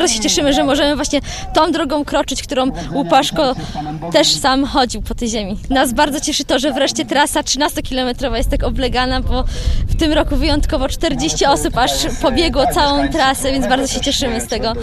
bardzo się cieszymy, że możemy właśnie tą drogą kroczyć, którą Łupaszko też sam chodził po tej ziemi. Nas bardzo cieszy to, że wreszcie trasa 13-kilometrowa jest tak oblegana, bo w tym roku wyjątkowo 40 osób aż pobiegło całą trasę, więc bardzo się cieszymy z tego.